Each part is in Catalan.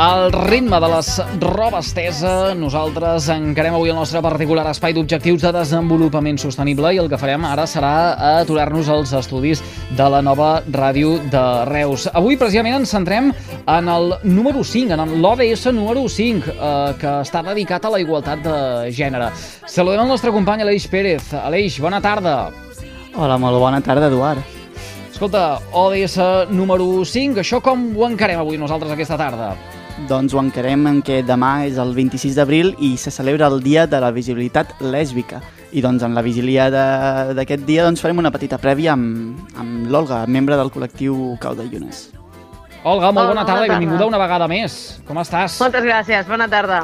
Al ritme de les robes estesa, nosaltres encarem avui el nostre particular espai d'objectius de desenvolupament sostenible i el que farem ara serà aturar-nos als estudis de la nova ràdio de Reus. Avui, precisament, ens centrem en el número 5, en l'ODS número 5, eh, que està dedicat a la igualtat de gènere. Saludem el nostre company Aleix Pérez. Aleix, bona tarda. Hola, molt bona tarda, Eduard. Escolta, ODS número 5, això com ho encarem avui nosaltres aquesta tarda? Doncs ho encarem en què demà és el 26 d'abril i se celebra el Dia de la Visibilitat Lèsbica. I doncs en la vigília d'aquest dia doncs farem una petita prèvia amb, amb l'Olga, membre del col·lectiu Cau de Llunes. Olga, molt Hola, bona tarda bona i benvinguda tarda. una vegada més. Com estàs? Moltes gràcies, bona tarda.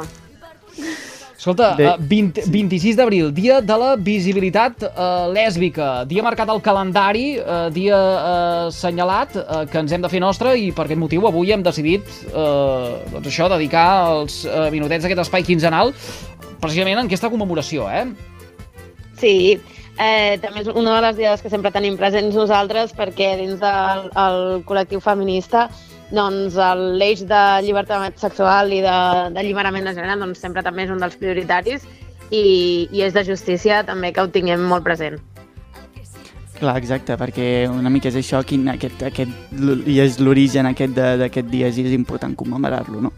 Escolta, eh, 20, 26 d'abril, dia de la visibilitat eh, lèsbica, dia marcat al calendari, eh, dia eh, assenyalat, eh, que ens hem de fer nostre i per aquest motiu avui hem decidit eh, doncs això, dedicar els eh, minutets d'aquest espai quinzenal precisament en aquesta commemoració, eh? Sí, eh, també és una de les diades que sempre tenim presents nosaltres perquè dins del el col·lectiu feminista doncs l'eix de llibertat sexual i de- d'alliberament de, de gènere doncs, sempre també és un dels prioritaris i, i és de justícia també que ho tinguem molt present. Clar, exacte, perquè una mica és això, quin, aquest, aquest, i és l'origen aquest d'aquest dia, i és important commemorar-lo, no?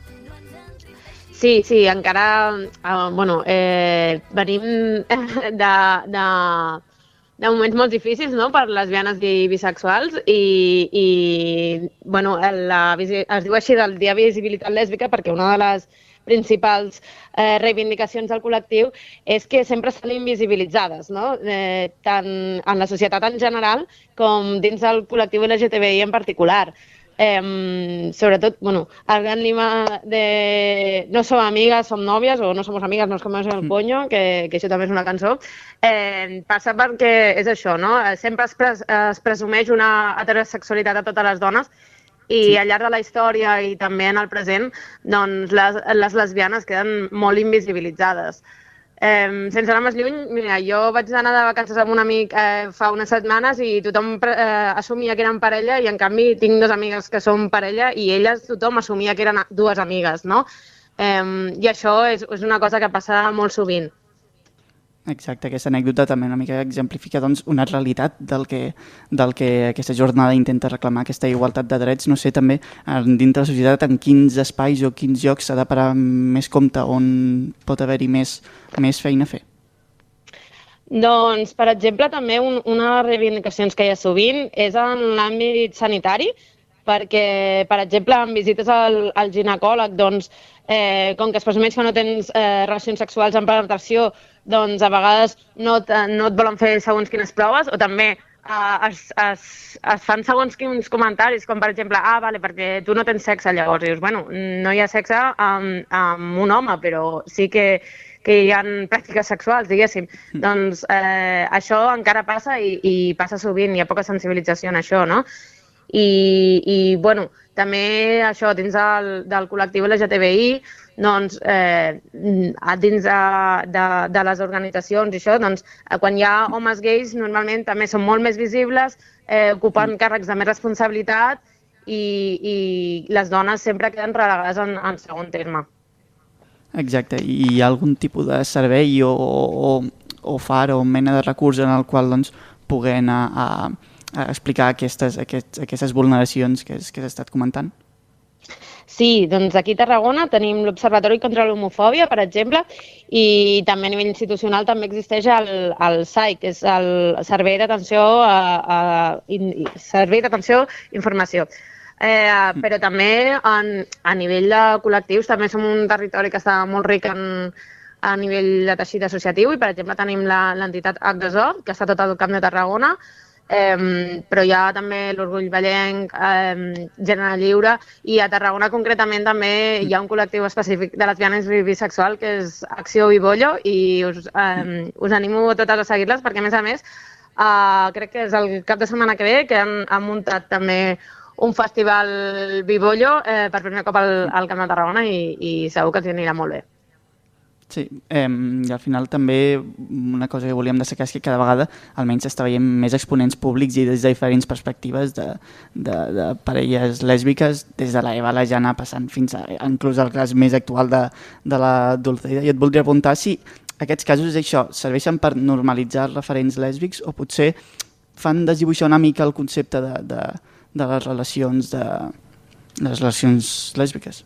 Sí, sí, encara... Uh, bueno, eh, venim de, de, de moments molt difícils no? per lesbianes i bisexuals i, i bueno, la, es diu així del Dia Visibilitat Lèsbica perquè una de les principals eh, reivindicacions del col·lectiu és que sempre estan invisibilitzades, no? eh, tant en la societat en general com dins del col·lectiu LGTBI en particular. Eh, sobretot, bueno, el gran lima de no som amigues, som nòvies, o no somos amigas, nos comemos el coño, que, que això també és una cançó, eh, passa perquè és això, no? Eh, Sempre es, pres, es presumeix una heterosexualitat a totes les dones i sí. al llarg de la història i també en el present, doncs les, les lesbianes queden molt invisibilitzades. Eh, sense anar més lluny, mira, jo vaig anar de vacances amb un amic eh, fa unes setmanes i tothom eh, assumia que eren parella i en canvi tinc dues amigues que són parella i elles tothom assumia que eren dues amigues, no? Eh, I això és, és una cosa que passa molt sovint. Exacte, aquesta anècdota també una mica exemplifica doncs, una realitat del que, del que aquesta jornada intenta reclamar, aquesta igualtat de drets. No sé també, dintre de la societat, en quins espais o quins llocs s'ha de parar més compte, on pot haver-hi més, més feina a fer. Doncs, per exemple, també un, una de les reivindicacions que hi ha sovint és en l'àmbit sanitari, perquè, per exemple, en visites al, al ginecòleg, doncs, eh, com que es presumeix que no tens eh, relacions sexuals amb penetració, doncs a vegades no, no et volen fer segons quines proves, o també eh, es, es, es fan segons quins comentaris, com per exemple, ah, vale, perquè tu no tens sexe, llavors dius, bueno, no hi ha sexe amb, amb un home, però sí que que hi ha pràctiques sexuals, diguéssim. Doncs eh, això encara passa i, i passa sovint, hi ha poca sensibilització en això, no? I, i bueno, també això dins del, del col·lectiu LGTBI, doncs, eh, dins de, de, de les organitzacions i això, doncs, eh, quan hi ha homes gais normalment també són molt més visibles, eh, ocupen càrrecs de més responsabilitat i, i les dones sempre queden relegades en, en segon terme. Exacte, i hi ha algun tipus de servei o, o, o far o mena de recurs en el qual doncs, poder anar a, a explicar aquestes, aquests, aquestes vulneracions que, que has estat comentant? Sí, doncs aquí a Tarragona tenim l'Observatori contra l'Homofòbia, per exemple, i també a nivell institucional també existeix el, el SAI, que és el Servei d'Atenció a, a, in, Servei d'Atenció Informació. Eh, però també en, a nivell de col·lectius també som un territori que està molt ric en, a nivell de teixit associatiu i, per exemple, tenim la- l'entitat H2O, que està tot al Camp de Tarragona, eh, però hi ha també l'Orgull Vallenc, eh, Gènere Lliure, i a Tarragona concretament també hi ha un col·lectiu específic de lesbianes i bisexual que és Acció Vibollo i us, eh, us animo a totes a seguir-les perquè a més a més eh, crec que és el cap de setmana que ve que han, han muntat també un festival Vibollo eh, per primer cop al, al Camp de Tarragona i, i segur que els anirà molt bé. Sí, eh, i al final també una cosa que volíem destacar és que cada vegada almenys està veient més exponents públics i des de diferents perspectives de, de, de parelles lèsbiques, des de la Eva la Jana passant fins a inclús al cas més actual de, de la Dulceida. I et voldria apuntar si aquests casos això serveixen per normalitzar referents lèsbics o potser fan desdibuixar una mica el concepte de, de, de les relacions de, les relacions lèsbiques.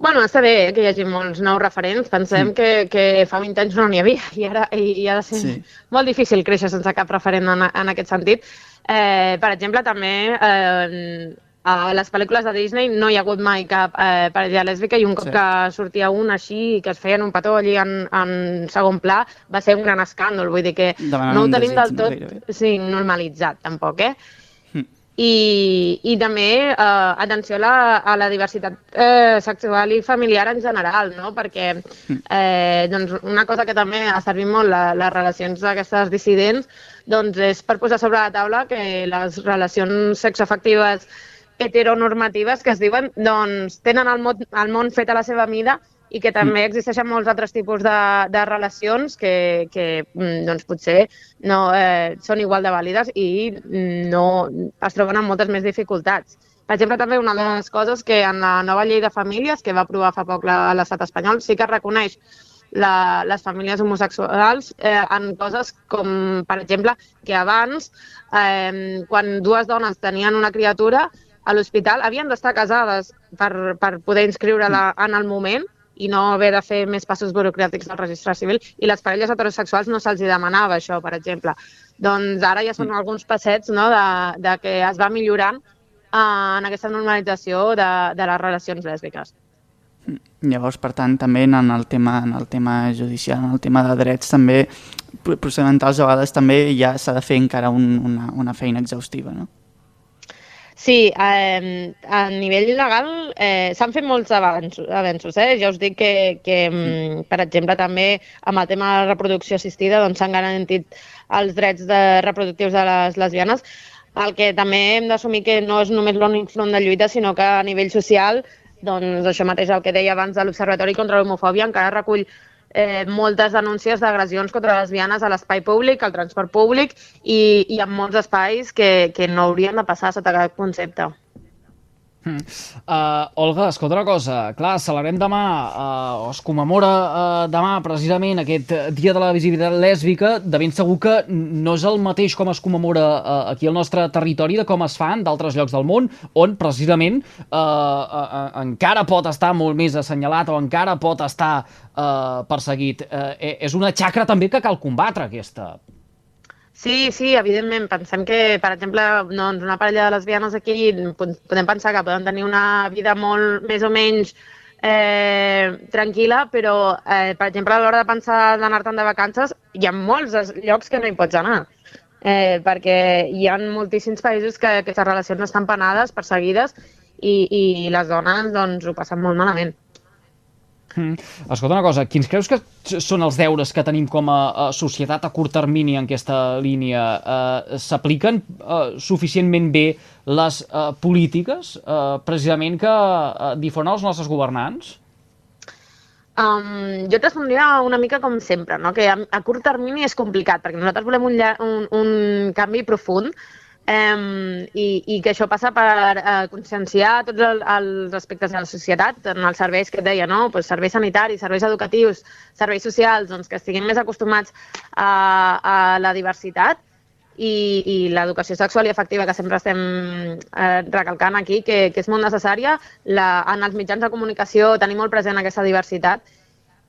Bueno, està bé eh, que hi hagi molts nous referents. Pensem mm. que, que fa 20 anys no n'hi havia i ara i, i ha de ser sí. molt difícil créixer sense cap referent en, en aquest sentit. Eh, per exemple, també eh, a les pel·lícules de Disney no hi ha hagut mai cap eh, parella lèsbica i un cop sí. que sortia un així i que es feien un petó allí en, en segon pla va ser un gran escàndol. Vull dir que Demanant no ho tenim del tot no sí, normalitzat, tampoc, eh? I, i també eh, atenció a la, a la diversitat eh, sexual i familiar en general, no? perquè mm. eh, doncs una cosa que també ha servit molt la, les relacions d'aquestes dissidents doncs és per posar sobre la taula que les relacions sexoafectives heteronormatives que es diuen doncs tenen el món, el món fet a la seva mida i que també mm. existeixen molts altres tipus de, de relacions que, que mm, doncs, potser no, eh, són igual de vàlides i no es troben amb moltes més dificultats. Per exemple, també una de les coses que en la nova llei de famílies que va aprovar fa poc l'estat espanyol sí que reconeix la, les famílies homosexuals eh, en coses com, per exemple, que abans, eh, quan dues dones tenien una criatura, a l'hospital havien d'estar casades per, per poder inscriure-la en el moment i no haver de fer més passos burocràtics del registre civil i les parelles heterosexuals no se'ls demanava això, per exemple. Doncs ara ja són mm. alguns passets no, de, de que es va millorant eh, en aquesta normalització de, de les relacions lèsbiques. Mm. Llavors, per tant, també en el tema, en el tema judicial, en el tema de drets, també procedimentals a vegades també ja s'ha de fer encara un, una, una feina exhaustiva, no? Sí, eh, a nivell legal eh, s'han fet molts avanços, avanços eh? ja us dic que, que mm, per exemple, també amb el tema de la reproducció assistida doncs, s'han doncs, garantit els drets de reproductius de les lesbianes, el que també hem d'assumir que no és només l'únic front de lluita, sinó que a nivell social, doncs això mateix el que deia abans de l'Observatori contra l'Homofòbia encara recull eh, moltes denúncies d'agressions contra lesbianes a l'espai públic, al transport públic i, i en molts espais que, que no haurien de passar sota aquest concepte. Uh, Olga, escolta una cosa, clar, celebrem demà, uh, es commemora uh, demà precisament aquest dia de la visibilitat lèsbica, de ben segur que no és el mateix com es commemora uh, aquí al nostre territori de com es fan d'altres llocs del món, on precisament uh, uh, uh, encara pot estar molt més assenyalat o encara pot estar uh, perseguit. Uh, és una xacra també que cal combatre, aquesta. Sí, sí, evidentment. Pensem que, per exemple, doncs una parella de lesbianes aquí podem pensar que poden tenir una vida molt més o menys eh, tranquil·la, però, eh, per exemple, a l'hora de pensar d'anar-te'n de vacances, hi ha molts llocs que no hi pots anar. Eh, perquè hi ha moltíssims països que aquestes relacions estan penades, perseguides, i, i les dones doncs, ho passen molt malament. Mm. Escolta una cosa, quins creus que són els deures que tenim com a, a societat a curt termini en aquesta línia? Uh, S'apliquen uh, suficientment bé les uh, polítiques uh, precisament que uh, difonen els nostres governants? Um, jo et respondria una mica com sempre, no? que a, a curt termini és complicat, perquè nosaltres volem un, un, un canvi profund, Um, i, i que això passa per uh, conscienciar tots el, els aspectes de la societat, en els serveis que et deia, no? pues serveis sanitaris, serveis educatius, serveis socials, doncs que estiguin més acostumats a, a la diversitat i, i l'educació sexual i afectiva que sempre estem eh, recalcant aquí, que, que és molt necessària. La, en els mitjans de comunicació tenim molt present aquesta diversitat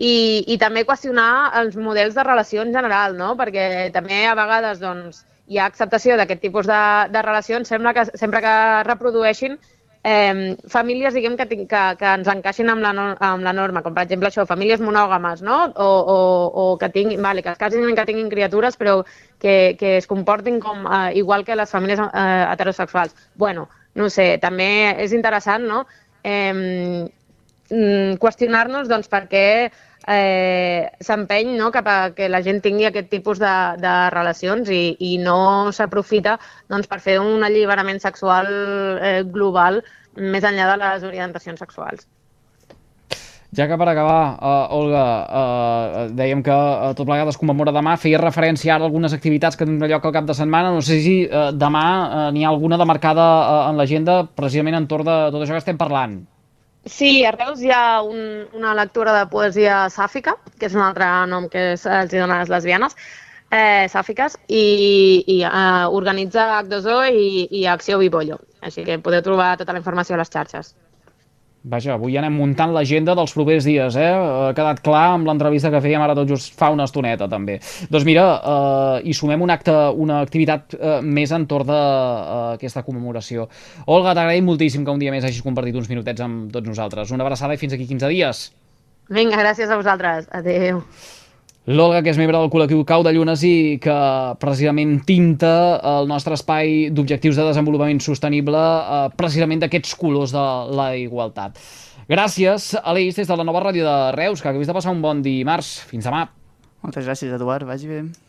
i, i també qüestionar els models de relació en general, no? perquè també a vegades doncs, hi ha acceptació d'aquest tipus de, de relacions, sembla que, sempre que reprodueixin eh, famílies, diguem, que, que, que ens encaixin amb la, nor- amb la norma, com per exemple això, famílies monògames, no? O, o, o que tinguin, vale, que es casin i que tinguin criatures, però que, que es comportin com, eh, igual que les famílies eh, heterosexuals. Bueno, no sé, també és interessant, no? Eh, qüestionar-nos doncs, per què eh, s'empeny no, cap a que la gent tingui aquest tipus de, de relacions i, i no s'aprofita doncs, per fer un alliberament sexual eh, global més enllà de les orientacions sexuals. Ja que per acabar, uh, Olga, uh, dèiem que uh, tot plegat es commemora demà, feia referència ara a algunes activitats que tindran lloc al cap de setmana, no sé si uh, demà uh, n'hi ha alguna de marcada uh, en l'agenda precisament entorn de tot això que estem parlant. Sí, a Reus hi ha un, una lectura de poesia sàfica, que és un altre nom que es- els hi donen les lesbianes, eh, sàfiques, i, i eh, organitza H2O i, i Acció Bibollo. Així que podeu trobar tota la informació a les xarxes. Vaja, avui anem muntant l'agenda dels propers dies, eh? Ha quedat clar amb l'entrevista que fèiem ara tot just fa una estoneta, també. Doncs mira, eh, hi sumem un acte, una activitat eh, més entorn d'aquesta commemoració. Olga, t'agraïm moltíssim que un dia més hagis compartit uns minutets amb tots nosaltres. Una abraçada i fins aquí 15 dies. Vinga, gràcies a vosaltres. Adéu. L'Olga, que és membre del col·lectiu Cau de Llunes i que precisament tinta el nostre espai d'objectius de desenvolupament sostenible eh, precisament d'aquests colors de la igualtat. Gràcies, Aleix, des de la nova ràdio de Reus, que acabis de passar un bon dimarts. Fins demà. Moltes gràcies, Eduard. Vagi bé.